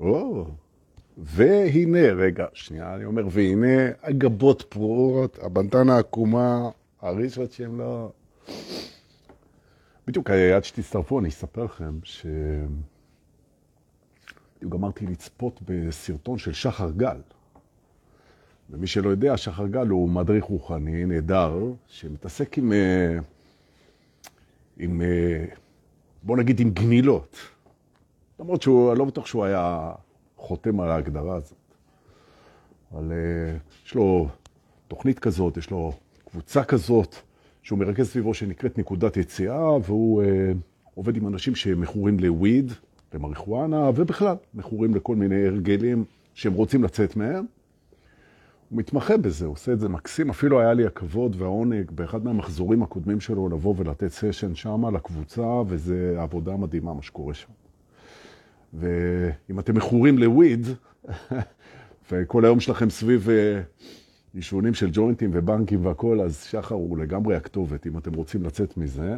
או, והנה, רגע, שנייה, אני אומר, והנה, הגבות פרועות, הבנטנה עקומה, הרישות שהם לא... בדיוק, עד שתצטרפו, אני אספר לכם ש... בדיוק גמרתי לצפות בסרטון של שחר גל. ומי שלא יודע, שחר גל הוא מדריך רוחני נהדר, שמתעסק עם, אה, עם, אה, בוא נגיד, עם גמילות. למרות שהוא, לא בטוח שהוא היה חותם על ההגדרה הזאת. אבל אה, יש לו תוכנית כזאת, יש לו קבוצה כזאת, שהוא מרכז סביבו שנקראת נקודת יציאה, והוא עובד עם אנשים שמכורים לוויד, למריחואנה, ובכלל, מכורים לכל מיני הרגלים שהם רוצים לצאת מהם. הוא מתמחה בזה, הוא עושה את זה מקסים. אפילו היה לי הכבוד והעונג באחד מהמחזורים הקודמים שלו לבוא ולתת סשן שם לקבוצה, וזה עבודה מדהימה מה שקורה שם. ואם אתם מכורים לוויד, וכל היום שלכם סביב עישונים אה, של ג'וינטים ובנקים והכול, אז שחר הוא לגמרי הכתובת, אם אתם רוצים לצאת מזה,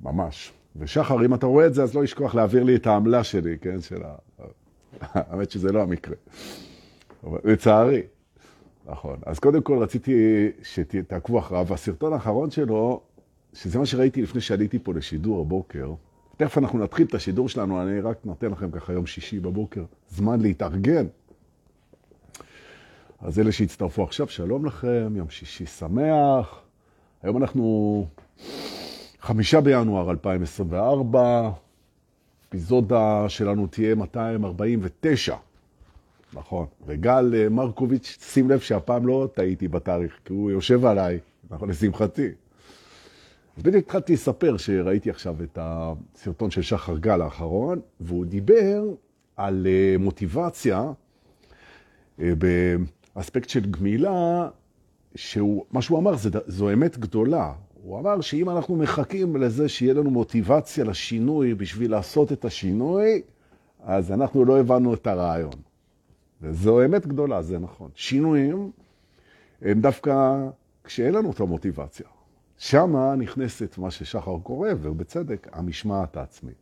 ממש. ושחר, אם אתה רואה את זה, אז לא ישכוח להעביר לי את העמלה שלי, כן? של ה... האמת שזה לא המקרה. לצערי. נכון. אז קודם כל רציתי שתעקבו אחריו. והסרטון האחרון שלו, שזה מה שראיתי לפני שעליתי פה לשידור הבוקר, תכף אנחנו נתחיל את השידור שלנו, אני רק נותן לכם ככה יום שישי בבוקר, זמן להתארגן. אז אלה שהצטרפו עכשיו, שלום לכם, יום שישי שמח. היום אנחנו חמישה בינואר 2024, אפיזודה שלנו תהיה 249. נכון. וגל אה, מרקוביץ', שים לב שהפעם לא טעיתי בתאריך, כי הוא יושב עליי, נכון, לשמחתי. אז בדיוק התחלתי לספר שראיתי עכשיו את הסרטון של שחר גל האחרון, והוא דיבר על אה, מוטיבציה אה, באספקט של גמילה, שהוא, מה שהוא אמר, זו אמת גדולה. הוא אמר שאם אנחנו מחכים לזה שיהיה לנו מוטיבציה לשינוי בשביל לעשות את השינוי, אז אנחנו לא הבנו את הרעיון. וזו אמת גדולה, זה נכון. שינויים הם דווקא כשאין לנו את המוטיבציה. שמה נכנסת מה ששחר קורא, ובצדק, המשמעת העצמית.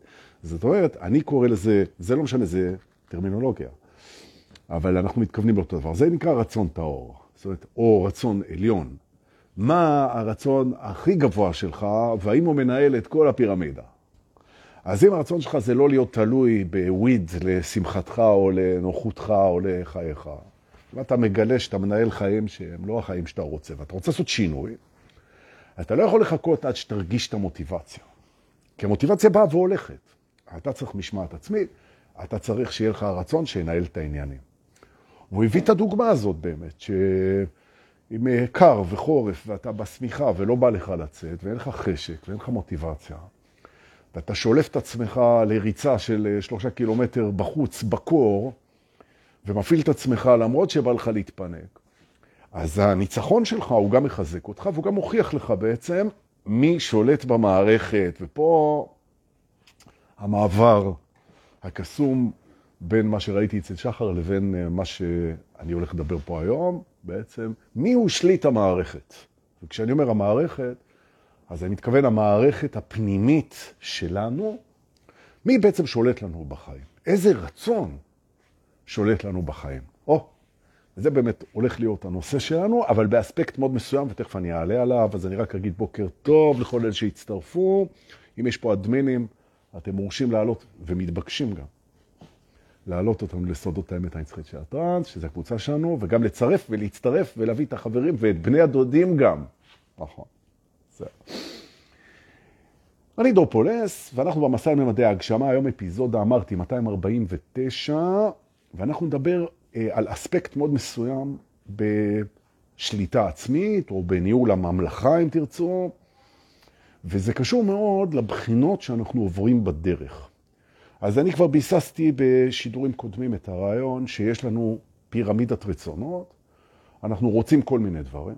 זאת אומרת, אני קורא לזה, זה לא משנה, זה טרמינולוגיה, אבל אנחנו מתכוונים לאותו דבר. זה נקרא רצון טהור, זאת אומרת, או רצון עליון. מה הרצון הכי גבוה שלך, והאם הוא מנהל את כל הפירמידה. אז אם הרצון שלך זה לא להיות תלוי בוויד לשמחתך או לנוחותך או לחייך, ואתה מגלה שאתה מנהל חיים שהם לא החיים שאתה רוצה, ואתה רוצה לעשות שינוי, אתה לא יכול לחכות עד שתרגיש את המוטיבציה. כי המוטיבציה באה והולכת. אתה צריך משמעת עצמית, אתה צריך שיהיה לך רצון שינהל את העניינים. הוא הביא את הדוגמה הזאת באמת, שאם קר וחורף ואתה בשמיכה ולא בא לך לצאת, ואין לך חשק ואין לך מוטיבציה, ואתה שולף את עצמך לריצה של אה, שלושה קילומטר בחוץ, בקור, ומפעיל את עצמך למרות שבא לך להתפנק, אז הניצחון שלך הוא גם מחזק אותך, והוא גם מוכיח לך בעצם מי שולט במערכת. ופה המעבר הקסום בין מה שראיתי אצל שחר לבין אה, מה שאני הולך לדבר פה היום, בעצם מי הוא שליט המערכת. וכשאני אומר המערכת, אז אני מתכוון המערכת הפנימית שלנו, מי בעצם שולט לנו בחיים? איזה רצון שולט לנו בחיים? וזה באמת הולך להיות הנושא שלנו, אבל באספקט מאוד מסוים, ותכף אני אעלה עליו, אז אני רק אגיד בוקר טוב לכל אלה שהצטרפו. אם יש פה אדמינים, אתם מורשים לעלות, ומתבקשים גם, להעלות אותנו לסודות האמת הנצחית של הטרנס, שזו הקבוצה שלנו, וגם לצרף ולהצטרף ולהביא את החברים ואת בני הדודים גם. נכון. זה. אני דור פולס, ואנחנו במסע עם ממדי ההגשמה, היום אפיזודה, אמרתי, 249, ואנחנו נדבר על אספקט מאוד מסוים בשליטה עצמית, או בניהול הממלכה, אם תרצו, וזה קשור מאוד לבחינות שאנחנו עוברים בדרך. אז אני כבר ביססתי בשידורים קודמים את הרעיון שיש לנו פירמידת רצונות, אנחנו רוצים כל מיני דברים.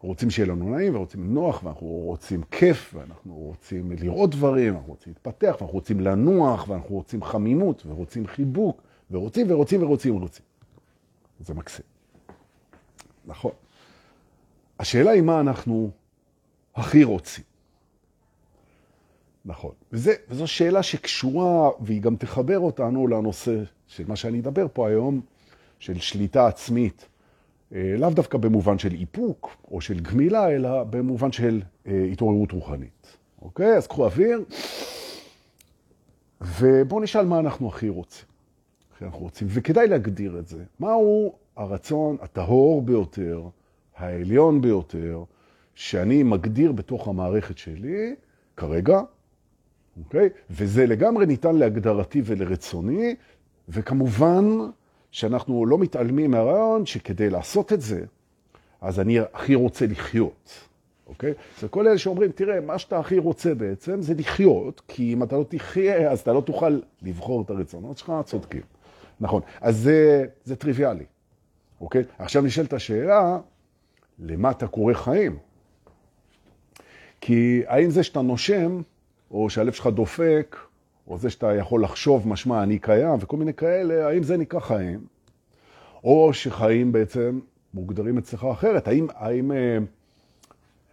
רוצים שיהיה לנו נעים, ורוצים נוח, ואנחנו רוצים כיף, ואנחנו רוצים לראות דברים, אנחנו רוצים להתפתח, ואנחנו רוצים לנוח, ואנחנו רוצים חמימות, ורוצים חיבוק, ורוצים ורוצים ורוצים ורוצים. זה מקסים. נכון. השאלה היא מה אנחנו הכי רוצים. נכון. וזה, וזו שאלה שקשורה, והיא גם תחבר אותנו לנושא של מה שאני אדבר פה היום, של שליטה עצמית. אה, לאו דווקא במובן של איפוק או של גמילה, אלא במובן של אה, התעוררות רוחנית. אוקיי? אז קחו אוויר, ובואו נשאל מה אנחנו הכי רוצים. הכי אנחנו רוצים, וכדאי להגדיר את זה. מהו הרצון הטהור ביותר, העליון ביותר, שאני מגדיר בתוך המערכת שלי כרגע, אוקיי? וזה לגמרי ניתן להגדרתי ולרצוני, וכמובן שאנחנו לא מתעלמים מהרעיון שכדי לעשות את זה, אז אני הכי רוצה לחיות, אוקיי? זה כל אלה שאומרים, תראה, מה שאתה הכי רוצה בעצם זה לחיות, כי אם אתה לא תחיה, אז אתה לא תוכל לבחור את הרצונות שלך, צודקים. נכון, אז זה, זה טריוויאלי, אוקיי? עכשיו נשאלת השאלה, למה אתה קורא חיים? כי האם זה שאתה נושם, או שהלב שלך דופק, או זה שאתה יכול לחשוב משמע אני קיים, וכל מיני כאלה, האם זה נקרא חיים? או שחיים בעצם מוגדרים אצלך אחרת. האם, האם, אה,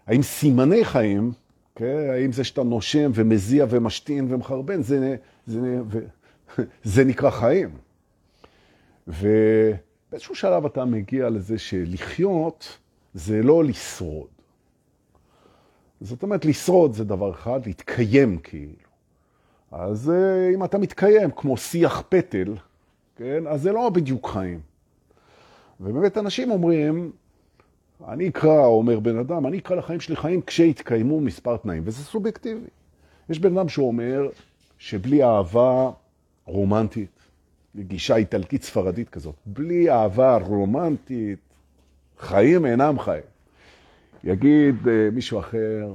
האם סימני חיים, כן, האם זה שאתה נושם ומזיע ומשתין ומחרבן, זה, זה, זה, זה נקרא חיים? ובאיזשהו שלב אתה מגיע לזה שלחיות זה לא לשרוד. זאת אומרת, לשרוד זה דבר אחד, להתקיים כאילו. אז אה, אם אתה מתקיים כמו שיח פטל, כן, אז זה לא בדיוק חיים. ובאמת אנשים אומרים, אני אקרא, אומר בן אדם, אני אקרא לחיים שלי חיים כשיתקיימו מספר תנאים, וזה סובייקטיבי. יש בן אדם שאומר שבלי אהבה רומנטית, גישה איטלקית ספרדית כזאת, בלי אהבה רומנטית, חיים אינם חיים. יגיד uh, מישהו אחר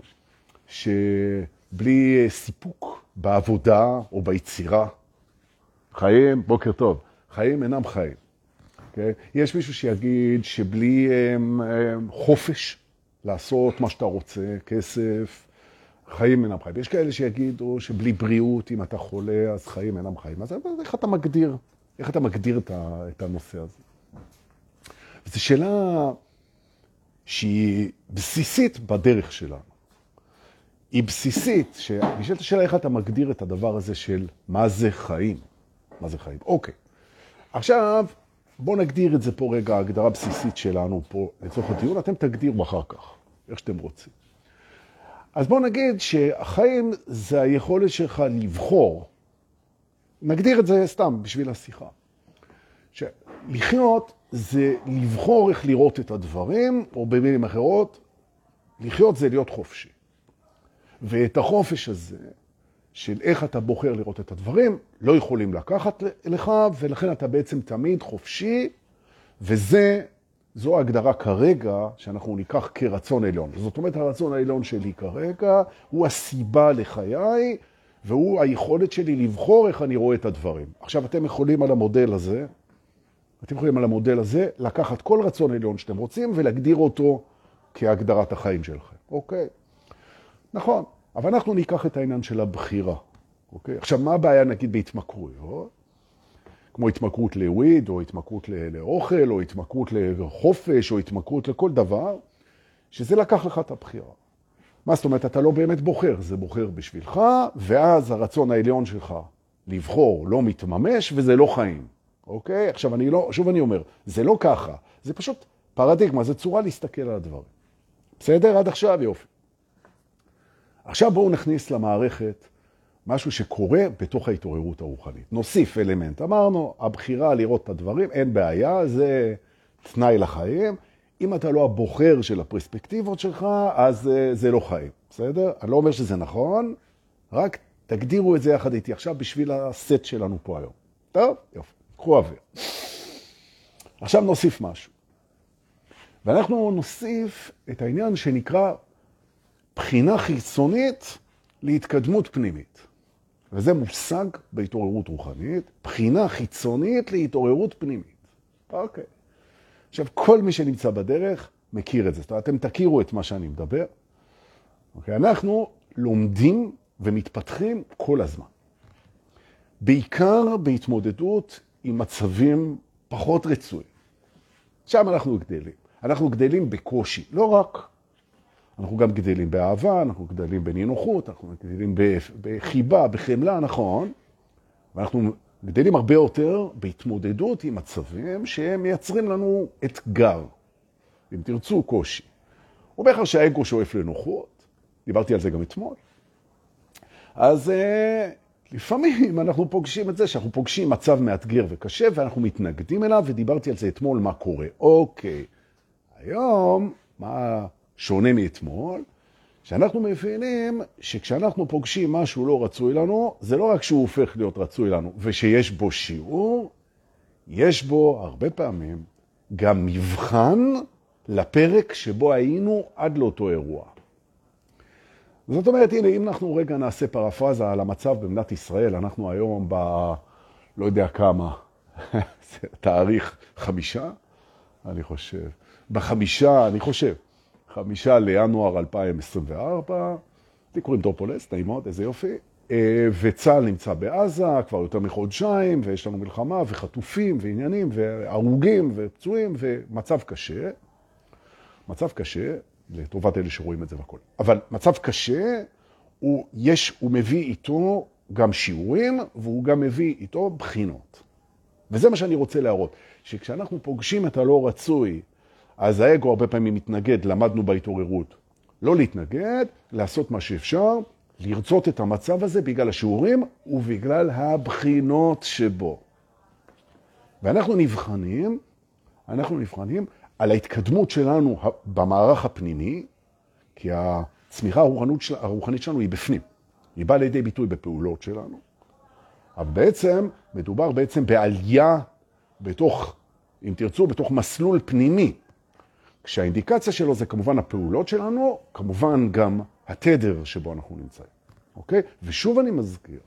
שבלי uh, סיפוק בעבודה או ביצירה, חיים, בוקר טוב, חיים אינם חיים. Okay? אוקיי? יש מישהו שיגיד שבלי um, um, חופש לעשות מה שאתה רוצה, כסף, חיים אינם חיים. יש כאלה שיגידו שבלי בריאות, אם אתה חולה, אז חיים אינם חיים. אז איך אתה מגדיר, איך אתה מגדיר את הנושא הזה? זו שאלה שהיא בסיסית בדרך שלנו. היא בסיסית, שנשאלת השאלה איך אתה מגדיר את הדבר הזה של מה זה חיים. מה זה חיים? אוקיי. עכשיו, בואו נגדיר את זה פה רגע, הגדרה בסיסית שלנו פה לצורך הדיון, אתם תגדירו אחר כך, איך שאתם רוצים. אז בואו נגיד שהחיים זה היכולת שלך לבחור, נגדיר את זה סתם בשביל השיחה. לחיות זה לבחור איך לראות את הדברים, או במילים אחרות, לחיות זה להיות חופשי. ואת החופש הזה, של איך אתה בוחר לראות את הדברים, לא יכולים לקחת לך, ולכן אתה בעצם תמיד חופשי, וזה, זו ההגדרה כרגע שאנחנו ניקח כרצון עליון. זאת אומרת, הרצון העליון שלי כרגע הוא הסיבה לחיי, והוא היכולת שלי לבחור איך אני רואה את הדברים. עכשיו, אתם יכולים על המודל הזה, אתם יכולים על המודל הזה לקחת כל רצון עליון שאתם רוצים ולהגדיר אותו כהגדרת החיים שלכם. אוקיי? נכון, אבל אנחנו ניקח את העניין של הבחירה. אוקיי? עכשיו, מה הבעיה נגיד בהתמכרויות? כמו התמכרות לוויד, או התמכרות לאוכל, או התמכרות לחופש, או התמכרות לכל דבר, שזה לקח לך את הבחירה. מה זאת אומרת? אתה לא באמת בוחר, זה בוחר בשבילך, ואז הרצון העליון שלך לבחור לא מתממש, וזה לא חיים. אוקיי? עכשיו, אני לא, שוב אני אומר, זה לא ככה, זה פשוט פרדיגמה, זה צורה להסתכל על הדברים. בסדר? עד עכשיו יופי. עכשיו בואו נכניס למערכת משהו שקורה בתוך ההתעוררות הרוחנית. נוסיף אלמנט. אמרנו, הבחירה לראות את הדברים, אין בעיה, זה תנאי לחיים. אם אתה לא הבוחר של הפרספקטיבות שלך, אז אה, זה לא חיים, בסדר? אני לא אומר שזה נכון, רק תגדירו את זה יחד איתי עכשיו בשביל הסט שלנו פה היום. טוב? יופי. קחו אוויר. עכשיו נוסיף משהו. ואנחנו נוסיף את העניין שנקרא בחינה חיצונית להתקדמות פנימית. וזה מושג בהתעוררות רוחנית, בחינה חיצונית להתעוררות פנימית. אוקיי. עכשיו, כל מי שנמצא בדרך מכיר את זה. זאת אומרת, אתם תכירו את מה שאני מדבר. אוקיי, אנחנו לומדים ומתפתחים כל הזמן. בעיקר בהתמודדות עם מצבים פחות רצויים. שם אנחנו גדלים. אנחנו גדלים בקושי, לא רק. אנחנו גם גדלים באהבה, אנחנו גדלים בנינוחות, אנחנו גדלים בחיבה, בחמלה, נכון, ואנחנו גדלים הרבה יותר בהתמודדות עם מצבים שהם מייצרים לנו אתגר, אם תרצו קושי. הוא אומר שהאגו שואף לנוחות, דיברתי על זה גם אתמול. אז אה, לפעמים אנחנו פוגשים את זה שאנחנו פוגשים מצב מאתגר וקשה ואנחנו מתנגדים אליו, ודיברתי על זה אתמול מה קורה. אוקיי, היום, מה שונה מאתמול? שאנחנו מבינים שכשאנחנו פוגשים משהו לא רצוי לנו, זה לא רק שהוא הופך להיות רצוי לנו, ושיש בו שיעור, יש בו הרבה פעמים גם מבחן לפרק שבו היינו עד לאותו אירוע. זאת אומרת, הנה, אם אנחנו רגע נעשה פרפרזה על המצב במדינת ישראל, אנחנו היום ב... לא יודע כמה, תאריך חמישה, אני חושב. בחמישה, אני חושב, חמישה לינואר 2024, לי קוראים טופולס, נעים מאוד, איזה יופי. אה, וצה"ל נמצא בעזה כבר יותר מחודשיים, ויש לנו מלחמה, וחטופים, ועניינים, והרוגים, ופצועים, ומצב קשה. מצב קשה, לטובת אלה שרואים את זה והכל. אבל מצב קשה, הוא, יש, הוא מביא איתו גם שיעורים, והוא גם מביא איתו בחינות. וזה מה שאני רוצה להראות, שכשאנחנו פוגשים את הלא רצוי, אז האגו הרבה פעמים מתנגד, למדנו בהתעוררות. לא להתנגד, לעשות מה שאפשר, לרצות את המצב הזה בגלל השיעורים ובגלל הבחינות שבו. ואנחנו נבחנים, אנחנו נבחנים על ההתקדמות שלנו במערך הפנימי, כי הצמיחה הרוחנית, של, הרוחנית שלנו היא בפנים. היא באה לידי ביטוי בפעולות שלנו. אבל בעצם מדובר בעצם בעלייה בתוך, אם תרצו, בתוך מסלול פנימי. כשהאינדיקציה שלו זה כמובן הפעולות שלנו, כמובן גם התדר שבו אנחנו נמצאים, אוקיי? ושוב אני מזכיר,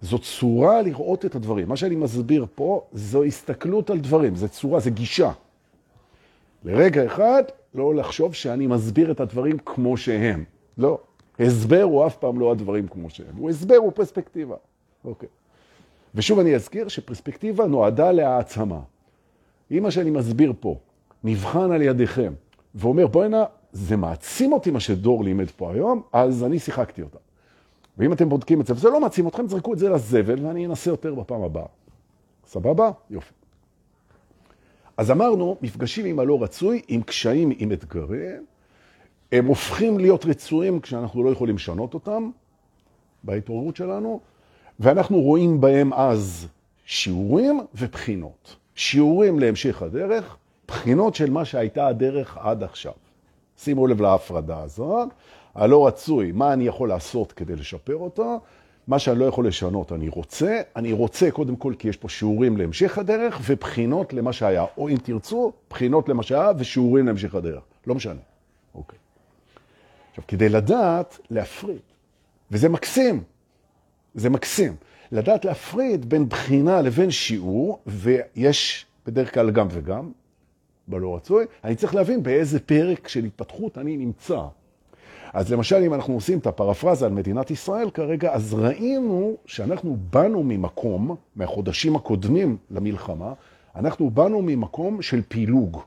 זו צורה לראות את הדברים. מה שאני מסביר פה זו הסתכלות על דברים, זו צורה, זו גישה. לרגע אחד לא לחשוב שאני מסביר את הדברים כמו שהם. לא. הסבר הוא אף פעם לא הדברים כמו שהם. הוא הסבר, הוא פרספקטיבה. אוקיי. ושוב אני אזכיר שפרספקטיבה נועדה להעצמה. אם מה שאני מסביר פה נבחן על ידיכם ואומר, בואי נא, זה מעצים אותי מה שדור לימד פה היום, אז אני שיחקתי אותה. ואם אתם בודקים את זה, וזה לא מעצים אתכם, זרקו את זה לזבל ואני אנסה יותר בפעם הבאה. סבבה? יופי. אז אמרנו, מפגשים עם הלא רצוי, עם קשיים, עם אתגרים, הם הופכים להיות רצויים כשאנחנו לא יכולים לשנות אותם בהתעוררות שלנו, ואנחנו רואים בהם אז שיעורים ובחינות. שיעורים להמשך הדרך, בחינות של מה שהייתה הדרך עד עכשיו. שימו לב להפרדה הזאת. הלא רצוי, מה אני יכול לעשות כדי לשפר אותו, מה שאני לא יכול לשנות אני רוצה, אני רוצה קודם כל כי יש פה שיעורים להמשך הדרך ובחינות למה שהיה, או אם תרצו, בחינות למה שהיה ושיעורים להמשך הדרך, לא משנה. אוקיי. עכשיו, כדי לדעת להפריד, וזה מקסים, זה מקסים, לדעת להפריד בין בחינה לבין שיעור, ויש בדרך כלל גם וגם, בלא רצוי, אני צריך להבין באיזה פרק של התפתחות אני נמצא. אז למשל, אם אנחנו עושים את הפרפרזה על מדינת ישראל כרגע, אז ראינו שאנחנו באנו ממקום, מהחודשים הקודמים למלחמה, אנחנו באנו ממקום של פילוג.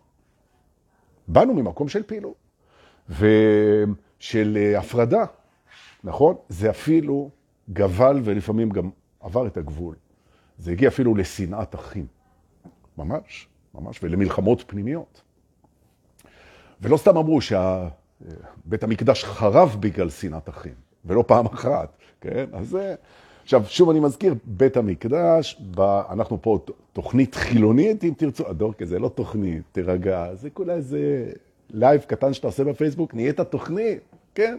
באנו ממקום של פילוג. ושל אה, הפרדה, נכון? זה אפילו גבל ולפעמים גם עבר את הגבול. זה הגיע אפילו לשנאת אחים. ממש, ממש, ולמלחמות פנימיות. ולא סתם אמרו שה... בית המקדש חרב בגלל שנאת אחים, ולא פעם אחת, כן? אז זה... עכשיו, שוב אני מזכיר, בית המקדש, ב... אנחנו פה תוכנית חילונית, אם תרצו, הדור כזה, לא תוכנית, תרגע, זה כולה איזה live קטן שאתה עושה בפייסבוק, נהיית תוכנית, כן?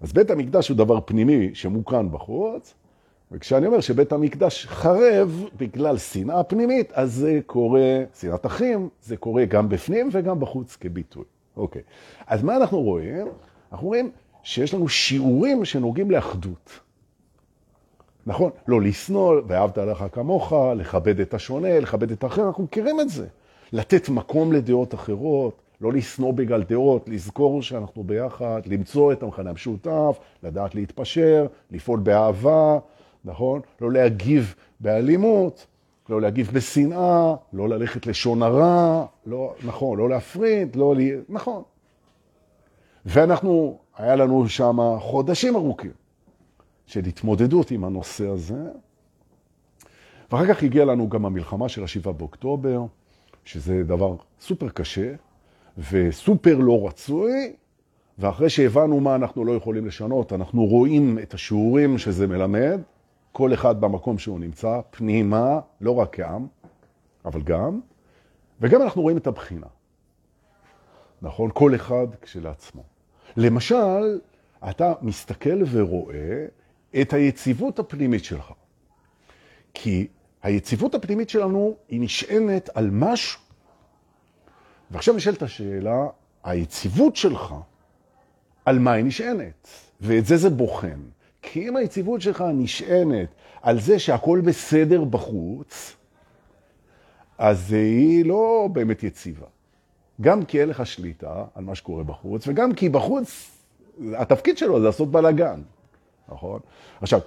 אז בית המקדש הוא דבר פנימי שמוקרן בחוץ, וכשאני אומר שבית המקדש חרב בגלל שנאה פנימית, אז זה קורה, שנאת אחים, זה קורה גם בפנים וגם בחוץ כביטוי. אוקיי. אז מה אנחנו רואים? אנחנו רואים שיש לנו שיעורים שנוגעים לאחדות. נכון? לא לשנוא, ואהבת עליך כמוך, לכבד את השונה, לכבד את האחר, אנחנו מכירים את זה. לתת מקום לדעות אחרות, לא לשנוא בגלל דעות, לזכור שאנחנו ביחד, למצוא את המכנה המשותף, לדעת להתפשר, לפעול באהבה, נכון? לא להגיב באלימות. לא להגיב בשנאה, לא ללכת לשון הרע, לא, נכון, לא להפריד, לא ל... נכון. ואנחנו, היה לנו שם חודשים ארוכים של התמודדות עם הנושא הזה. ואחר כך הגיעה לנו גם המלחמה של השבעה באוקטובר, שזה דבר סופר קשה וסופר לא רצוי, ואחרי שהבנו מה אנחנו לא יכולים לשנות, אנחנו רואים את השיעורים שזה מלמד, כל אחד במקום שהוא נמצא, פנימה, לא רק כעם, אבל גם, וגם אנחנו רואים את הבחינה. נכון? כל אחד כשלעצמו. למשל, אתה מסתכל ורואה את היציבות הפנימית שלך. כי היציבות הפנימית שלנו היא נשענת על משהו. ועכשיו נשאלת השאלה, היציבות שלך, על מה היא נשענת? ואת זה זה בוחן. כי אם היציבות שלך נשענת על זה שהכל בסדר בחוץ, אז היא לא באמת יציבה. גם כי אין לך שליטה על מה שקורה בחוץ, וגם כי בחוץ, התפקיד שלו זה לעשות בלאגן, נכון? עכשיו,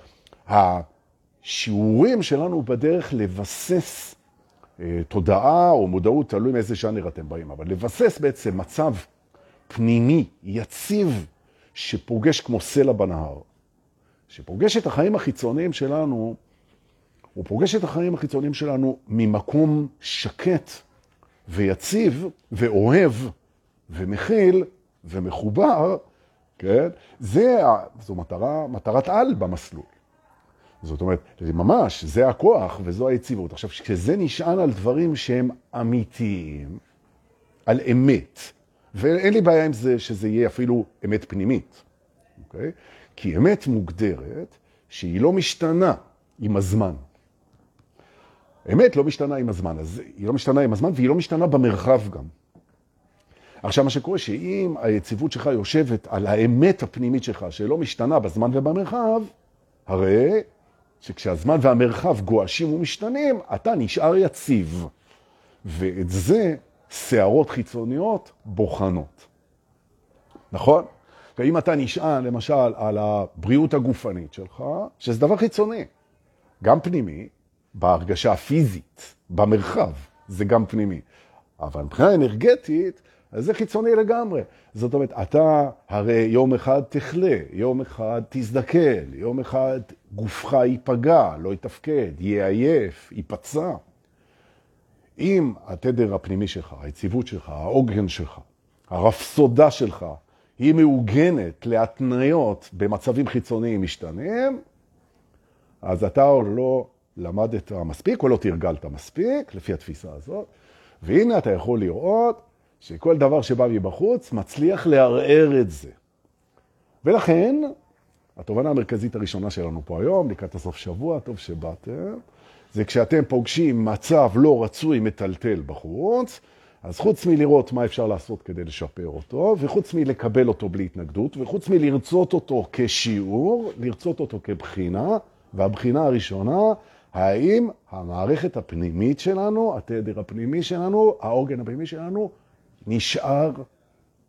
השיעורים שלנו בדרך לבסס אה, תודעה או מודעות, תלוי מאיזה ז'אנר אתם באים, אבל לבסס בעצם מצב פנימי, יציב, שפוגש כמו סלע בנהר, שפוגש את החיים החיצוניים שלנו, הוא פוגש את החיים החיצוניים שלנו ממקום שקט ויציב ואוהב ומכיל ומחובר, כן? זה, זו מטרה, מטרת על במסלול. זאת אומרת, זה ממש, זה הכוח וזו היציבות. עכשיו, כשזה נשען על דברים שהם אמיתיים, על אמת, ואין לי בעיה עם זה שזה יהיה אפילו אמת פנימית, אוקיי? כי אמת מוגדרת שהיא לא משתנה עם הזמן. אמת לא משתנה עם הזמן, אז היא לא משתנה עם הזמן והיא לא משתנה במרחב גם. עכשיו, מה שקורה שאם היציבות שלך יושבת על האמת הפנימית שלך, שלא משתנה בזמן ובמרחב, הרי שכשהזמן והמרחב גואשים ומשתנים, אתה נשאר יציב. ואת זה שערות חיצוניות בוחנות. נכון? ואם אתה נשען למשל על הבריאות הגופנית שלך, שזה דבר חיצוני, גם פנימי, בהרגשה הפיזית, במרחב, זה גם פנימי. אבל מבחינה אנרגטית, אז זה חיצוני לגמרי. זאת אומרת, אתה הרי יום אחד תכלה, יום אחד תזדקן, יום אחד גופך ייפגע, לא יתפקד, יהיה עייף, ייפצע. אם התדר הפנימי שלך, היציבות שלך, העוגן שלך, הרפסודה שלך, היא מעוגנת להתניות במצבים חיצוניים משתנים, אז אתה עוד לא למדת מספיק או לא תרגלת מספיק, לפי התפיסה הזאת, והנה אתה יכול לראות שכל דבר שבא מבחוץ מצליח לערער את זה. ולכן, התובנה המרכזית הראשונה שלנו פה היום, לקראת הסוף שבוע, טוב שבאתם, זה כשאתם פוגשים מצב לא רצוי מטלטל בחוץ, אז חוץ מלראות מה אפשר לעשות כדי לשפר אותו, וחוץ מלקבל אותו בלי התנגדות, וחוץ מלרצות אותו כשיעור, לרצות אותו כבחינה, והבחינה הראשונה, האם המערכת הפנימית שלנו, התדר הפנימי שלנו, העוגן הפנימי שלנו, נשאר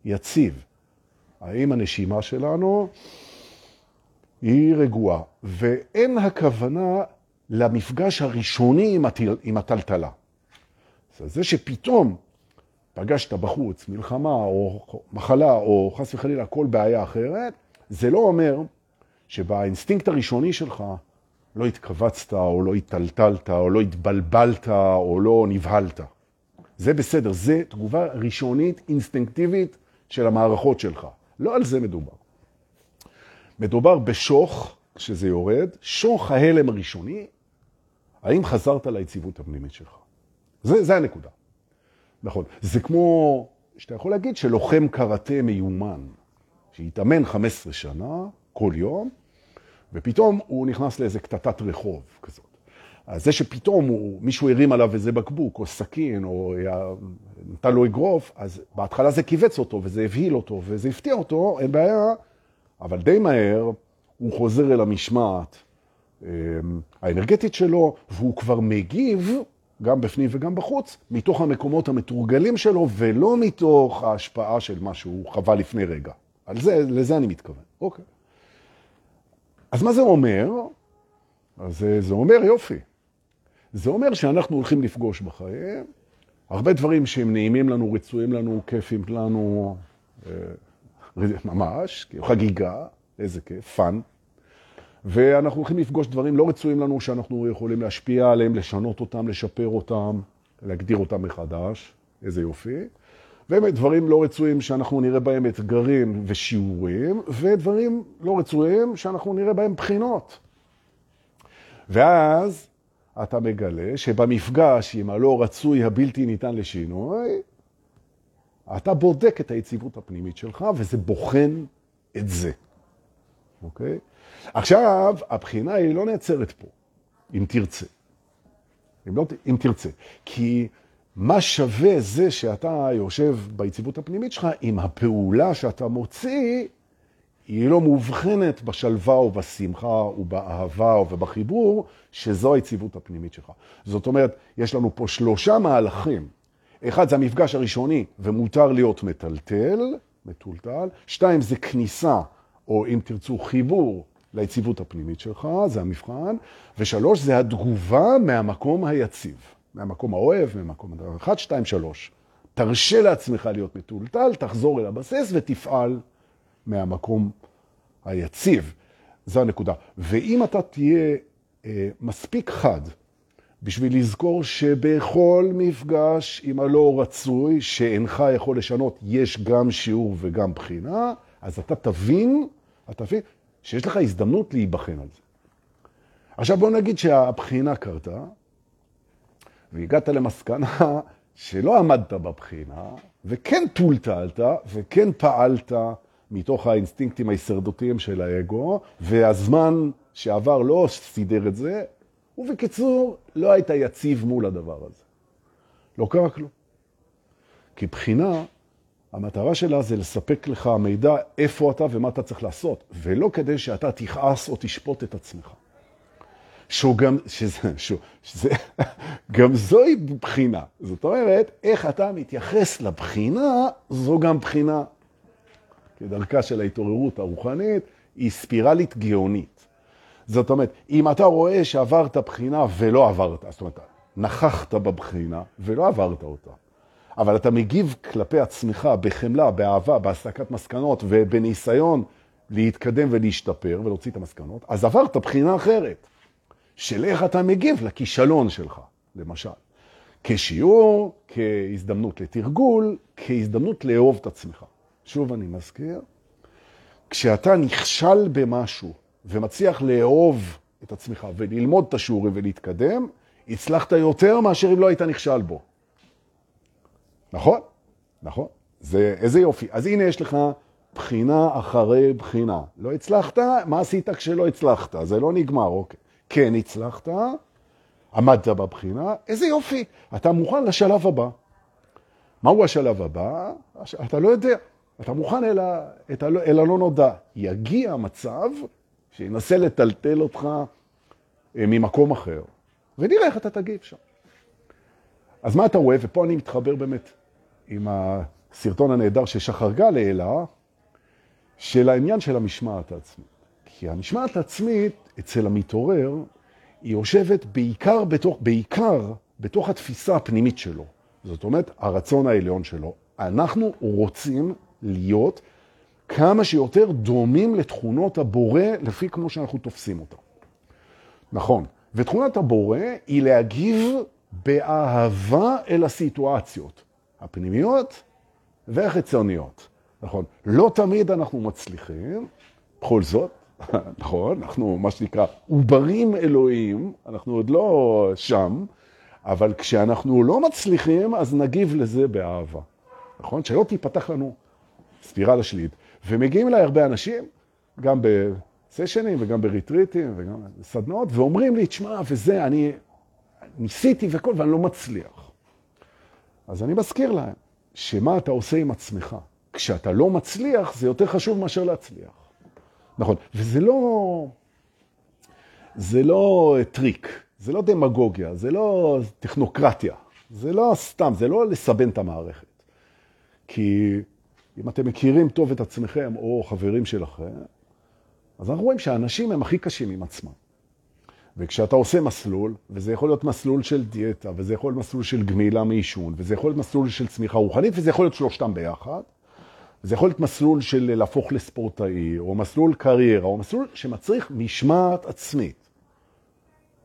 יציב. האם הנשימה שלנו היא רגועה, ואין הכוונה למפגש הראשוני עם, הטל, עם הטלטלה. זה שפתאום פגשת בחוץ מלחמה או מחלה או חס וחלילה כל בעיה אחרת, זה לא אומר שבאינסטינקט הראשוני שלך לא התכווצת או לא התטלטלת או לא התבלבלת או לא נבהלת. זה בסדר, זה תגובה ראשונית, אינסטינקטיבית של המערכות שלך. לא על זה מדובר. מדובר בשוך, כשזה יורד, שוך ההלם הראשוני, האם חזרת ליציבות הפנימית שלך? זה, זה הנקודה. נכון. זה כמו שאתה יכול להגיד שלוחם קראטה מיומן, שהתאמן 15 שנה, כל יום, ופתאום הוא נכנס לאיזה קטטת רחוב כזאת. אז זה שפתאום הוא, מישהו הרים עליו איזה בקבוק או סכין או נתן לו אגרוף, אז בהתחלה זה קיבץ אותו וזה הבהיל אותו וזה הפתיע אותו, אין בעיה, אבל די מהר הוא חוזר אל המשמעת אמ, האנרגטית שלו, והוא כבר מגיב, גם בפנים וגם בחוץ, מתוך המקומות המתורגלים שלו, ולא מתוך ההשפעה של מה שהוא חווה לפני רגע. על זה, לזה אני מתכוון. אוקיי. אז מה זה אומר? אז זה אומר יופי. זה אומר שאנחנו הולכים לפגוש בחיים הרבה דברים שהם נעימים לנו, רצויים לנו, כיפים לנו, אה, ממש, חגיגה, איזה כיף, fun. ואנחנו הולכים לפגוש דברים לא רצויים לנו שאנחנו יכולים להשפיע עליהם, לשנות אותם, לשפר אותם, להגדיר אותם מחדש, איזה יופי. ודברים לא רצויים שאנחנו נראה בהם אתגרים ושיעורים, ודברים לא רצויים שאנחנו נראה בהם בחינות. ואז אתה מגלה שבמפגש עם הלא רצוי הבלתי ניתן לשינוי, אתה בודק את היציבות הפנימית שלך, וזה בוחן את זה. אוקיי? עכשיו, הבחינה היא לא נעצרת פה, אם תרצה. אם, לא, אם תרצה. כי מה שווה זה שאתה יושב ביציבות הפנימית שלך, אם הפעולה שאתה מוציא היא לא מובחנת בשלווה ובשמחה ובאהבה ובחיבור, שזו היציבות הפנימית שלך. זאת אומרת, יש לנו פה שלושה מהלכים. אחד זה המפגש הראשוני, ומותר להיות מטלטל, מטולטל. שתיים זה כניסה, או אם תרצו חיבור, ליציבות הפנימית שלך, זה המבחן. ושלוש זה התגובה מהמקום היציב, מהמקום האוהב, מהמקום... אחד, שתיים, שלוש. תרשה לעצמך להיות מטולטל, תחזור אל הבסיס ותפעל מהמקום היציב. זו הנקודה. ואם אתה תהיה אה, מספיק חד בשביל לזכור שבכל מפגש עם הלא רצוי, שאינך יכול לשנות, יש גם שיעור וגם בחינה, אז אתה תבין, אתה תבין שיש לך הזדמנות להיבחן על זה. עכשיו בוא נגיד שהבחינה קרתה, והגעת למסקנה שלא עמדת בבחינה, וכן טולטלת, וכן פעלת מתוך האינסטינקטים ההישרדותיים של האגו, והזמן שעבר לא סידר את זה, ובקיצור, לא היית יציב מול הדבר הזה. לא קרה כלום. כי בחינה, המטרה שלה זה לספק לך מידע איפה אתה ומה אתה צריך לעשות, ולא כדי שאתה תכעס או תשפוט את עצמך. שהוא גם, שזה, שהוא, שזה, גם זוהי בחינה. זאת אומרת, איך אתה מתייחס לבחינה, זו גם בחינה. כדרכה של ההתעוררות הרוחנית, היא ספירלית גאונית. זאת אומרת, אם אתה רואה שעברת בחינה ולא עברת, זאת אומרת, נכחת בבחינה ולא עברת אותה, אבל אתה מגיב כלפי עצמך בחמלה, באהבה, בהסקת מסקנות ובניסיון להתקדם ולהשתפר ולהוציא את המסקנות, אז עברת בחינה אחרת, של איך אתה מגיב לכישלון שלך, למשל. כשיעור, כהזדמנות לתרגול, כהזדמנות לאהוב את עצמך. שוב אני מזכיר, כשאתה נכשל במשהו ומצליח לאהוב את עצמך וללמוד את השיעורים ולהתקדם, הצלחת יותר מאשר אם לא היית נכשל בו. נכון? נכון. זה, איזה יופי. אז הנה יש לך בחינה אחרי בחינה. לא הצלחת? מה עשית כשלא הצלחת? זה לא נגמר, אוקיי. כן הצלחת, עמדת בבחינה, איזה יופי. אתה מוכן לשלב הבא. מהו השלב הבא? אתה לא יודע. אתה מוכן אל, ה, את ה, אל הלא נודע. יגיע מצב שינסה לטלטל אותך אה, ממקום אחר, ונראה איך אתה תגיב שם. אז מה אתה רואה? ופה אני מתחבר באמת עם הסרטון הנהדר ששחר גל העלה, של העניין של המשמעת העצמית. כי המשמעת העצמית אצל המתעורר, היא יושבת בעיקר בתוך, בעיקר בתוך התפיסה הפנימית שלו. זאת אומרת, הרצון העליון שלו. אנחנו רוצים להיות כמה שיותר דומים לתכונות הבורא, לפי כמו שאנחנו תופסים אותה. נכון. ותכונת הבורא היא להגיב באהבה אל הסיטואציות, הפנימיות והחיצוניות. נכון. לא תמיד אנחנו מצליחים, בכל זאת, נכון, אנחנו מה שנקרא עוברים אלוהים, אנחנו עוד לא שם, אבל כשאנחנו לא מצליחים, אז נגיב לזה באהבה. נכון? שלא תיפתח לנו ספירלה שלילית. ומגיעים אליי הרבה אנשים, גם בסשנים וגם בריטריטים וגם בסדנאות, ואומרים לי, תשמע, וזה, אני ניסיתי וכל, ואני לא מצליח. אז אני מזכיר להם, שמה אתה עושה עם עצמך? כשאתה לא מצליח, זה יותר חשוב מאשר להצליח. נכון, וזה לא... זה לא טריק, זה לא דמגוגיה, זה לא טכנוקרטיה, זה לא סתם, זה לא לסבן את המערכת. כי אם אתם מכירים טוב את עצמכם או חברים שלכם, אז אנחנו רואים שהאנשים הם הכי קשים עם עצמם. וכשאתה עושה מסלול, וזה יכול להיות מסלול של דיאטה, וזה יכול להיות מסלול של גמילה מעישון, וזה יכול להיות מסלול של צמיחה רוחנית, וזה יכול להיות שלושתם ביחד, זה יכול להיות מסלול של להפוך לספורטאי, או מסלול קריירה, או מסלול שמצריך משמעת עצמית.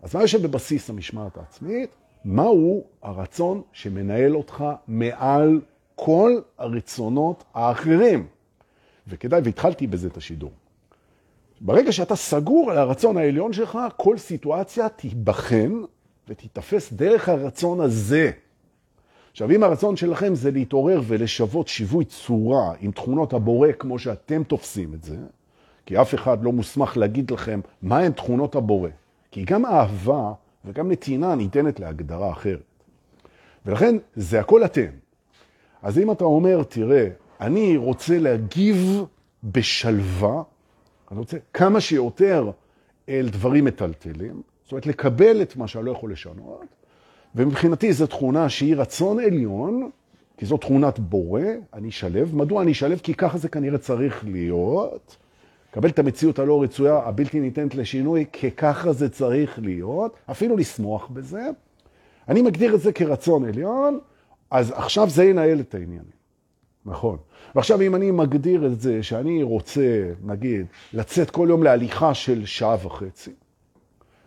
אז מה יושב בבסיס המשמעת העצמית? מהו הרצון שמנהל אותך מעל כל הרצונות האחרים? וכדאי, והתחלתי בזה את השידור. ברגע שאתה סגור על הרצון העליון שלך, כל סיטואציה תיבחן ותתפס דרך הרצון הזה. עכשיו, אם הרצון שלכם זה להתעורר ולשוות שיווי צורה עם תכונות הבורא כמו שאתם תופסים את זה, כי אף אחד לא מוסמך להגיד לכם מהן תכונות הבורא. כי גם אהבה וגם נתינה ניתנת להגדרה אחרת. ולכן זה הכל אתם. אז אם אתה אומר, תראה, אני רוצה להגיב בשלווה, אני רוצה כמה שיותר אל דברים מטלטלים, זאת אומרת לקבל את מה שאני לא יכול לשנות, ומבחינתי זו תכונה שהיא רצון עליון, כי זו תכונת בורא, אני שלב. מדוע אני שלב? כי ככה זה כנראה צריך להיות. קבל את המציאות הלא רצויה, הבלתי ניתנת לשינוי, כי ככה זה צריך להיות, אפילו לשמוח בזה. אני מגדיר את זה כרצון עליון, אז עכשיו זה ינהל את העניינים. נכון. ועכשיו אם אני מגדיר את זה שאני רוצה, נגיד, לצאת כל יום להליכה של שעה וחצי,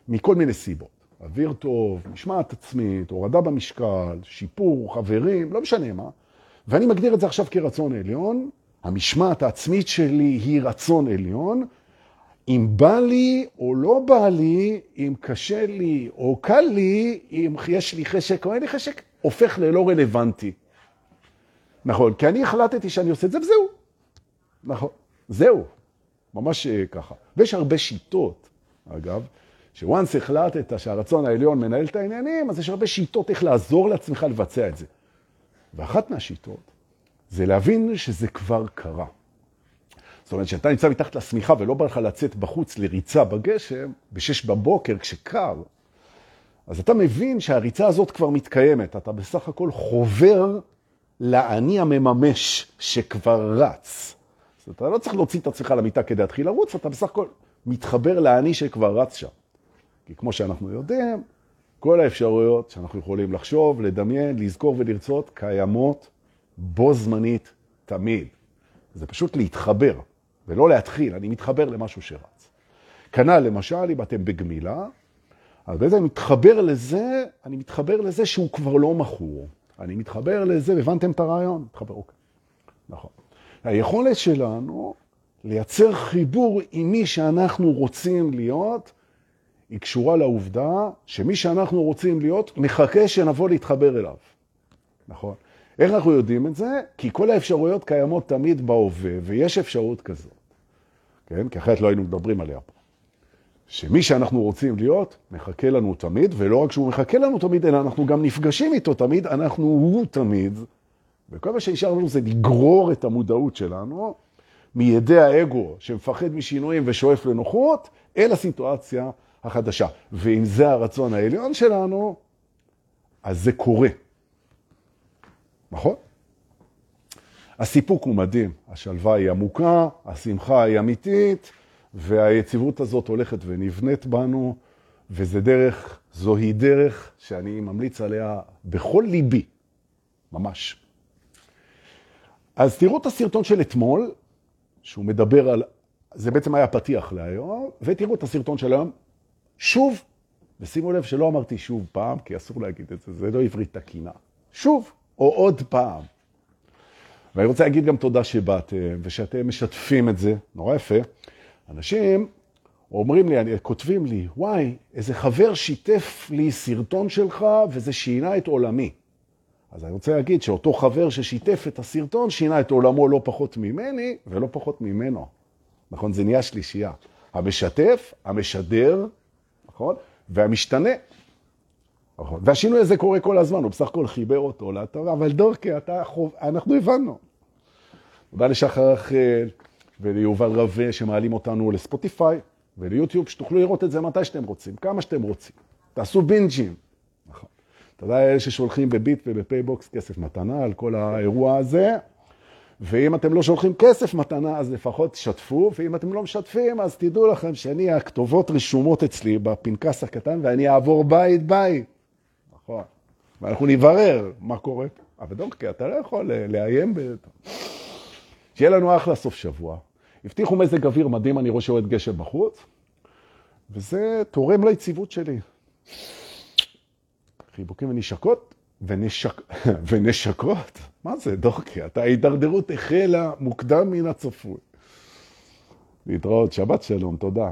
מכל מיני סיבות, אוויר טוב, משמעת עצמית, הורדה במשקל, שיפור, חברים, לא משנה מה, ואני מגדיר את זה עכשיו כרצון עליון, המשמעת העצמית שלי היא רצון עליון, אם בא לי או לא בא לי, אם קשה לי או קל לי, אם יש לי חשק או אין לי חשק, הופך ללא רלוונטי. נכון, כי אני החלטתי שאני עושה את זה וזהו. נכון, זהו. ממש אה, ככה. ויש הרבה שיטות, אגב, שוואנס החלטת שהרצון העליון מנהל את העניינים, אז יש הרבה שיטות איך לעזור לעצמך לבצע את זה. ואחת מהשיטות זה להבין שזה כבר קרה. זאת אומרת, כשאתה נמצא מתחת לשמיכה ולא בא לך לצאת בחוץ לריצה בגשם, בשש בבוקר כשקר, אז אתה מבין שהריצה הזאת כבר מתקיימת. אתה בסך הכל חובר לאני המממש שכבר רץ. אומרת, אתה לא צריך להוציא את עצמך למיטה כדי להתחיל לרוץ, אתה בסך הכל מתחבר לאני שכבר רץ שם. כי כמו שאנחנו יודעים, כל האפשרויות שאנחנו יכולים לחשוב, לדמיין, לזכור ולרצות, קיימות בו זמנית תמיד. זה פשוט להתחבר, ולא להתחיל, אני מתחבר למשהו שרץ. כנ"ל, למשל, אם אתם בגמילה, אז בעצם אני מתחבר לזה, אני מתחבר לזה שהוא כבר לא מכור. אני מתחבר לזה, הבנתם את הרעיון? מתחבר, אוקיי. נכון. היכולת שלנו לייצר חיבור עם מי שאנחנו רוצים להיות, היא קשורה לעובדה שמי שאנחנו רוצים להיות מחכה שנבוא להתחבר אליו. נכון. איך אנחנו יודעים את זה? כי כל האפשרויות קיימות תמיד בהווה, ויש אפשרות כזאת. כן? כי אחרת לא היינו מדברים עליה פה. שמי שאנחנו רוצים להיות, מחכה לנו תמיד, ולא רק שהוא מחכה לנו תמיד, אלא אנחנו גם נפגשים איתו תמיד, אנחנו הוא תמיד. וכל מה שנשאר לנו זה לגרור את המודעות שלנו מידי האגו שמפחד משינויים ושואף לנוחות, אל הסיטואציה החדשה. ואם זה הרצון העליון שלנו, אז זה קורה. נכון? הסיפוק הוא מדהים, השלווה היא עמוקה, השמחה היא אמיתית, והיציבות הזאת הולכת ונבנית בנו, וזה דרך, זוהי דרך שאני ממליץ עליה בכל ליבי, ממש. אז תראו את הסרטון של אתמול, שהוא מדבר על, זה בעצם היה פתיח להיום, ותראו את הסרטון של היום, שוב, ושימו לב שלא אמרתי שוב פעם, כי אסור להגיד את זה, זה לא עברית תקינה. שוב, או עוד פעם. ואני רוצה להגיד גם תודה שבאתם, ושאתם משתפים את זה, נורא יפה. אנשים אומרים לי, כותבים לי, וואי, איזה חבר שיתף לי סרטון שלך וזה שינה את עולמי. אז אני רוצה להגיד שאותו חבר ששיתף את הסרטון שינה את עולמו לא פחות ממני ולא פחות ממנו. נכון? זה נהיה שלישייה. המשתף, המשדר, נכון? והמשתנה. נכון. והשינוי הזה קורה כל הזמן, הוא בסך הכל חיבר אותו לתורה, אבל דורקי, אתה חוב... אנחנו הבנו. תודה לשחר רחל וליובל רווה שמעלים אותנו לספוטיפיי וליוטיוב, שתוכלו לראות את זה מתי שאתם רוצים, כמה שאתם רוצים. תעשו בינג'ים. נכון. תודה לאלה ששולחים בביט ובפייבוקס כסף מתנה על כל האירוע הזה. ואם אתם לא שולחים כסף מתנה, אז לפחות תשתפו, ואם אתם לא משתפים, אז תדעו לכם שאני, הכתובות רשומות אצלי בפנקס הקטן, ואני אעבור בית בית. נכון. ואנחנו נברר מה קורה. אבל דונקי, אתה לא יכול לאיים ב... שיהיה לנו אחלה סוף שבוע. הבטיחו מזג אוויר מדהים, אני רואה שיורד גשם בחוץ, וזה תורם ליציבות שלי. חיבוקים ונשקות, ונשק... ונשקות? מה זה, דורקי? אתה ההידרדרות החלה מוקדם מן הצפוי. להתראות, שבת שלום, תודה.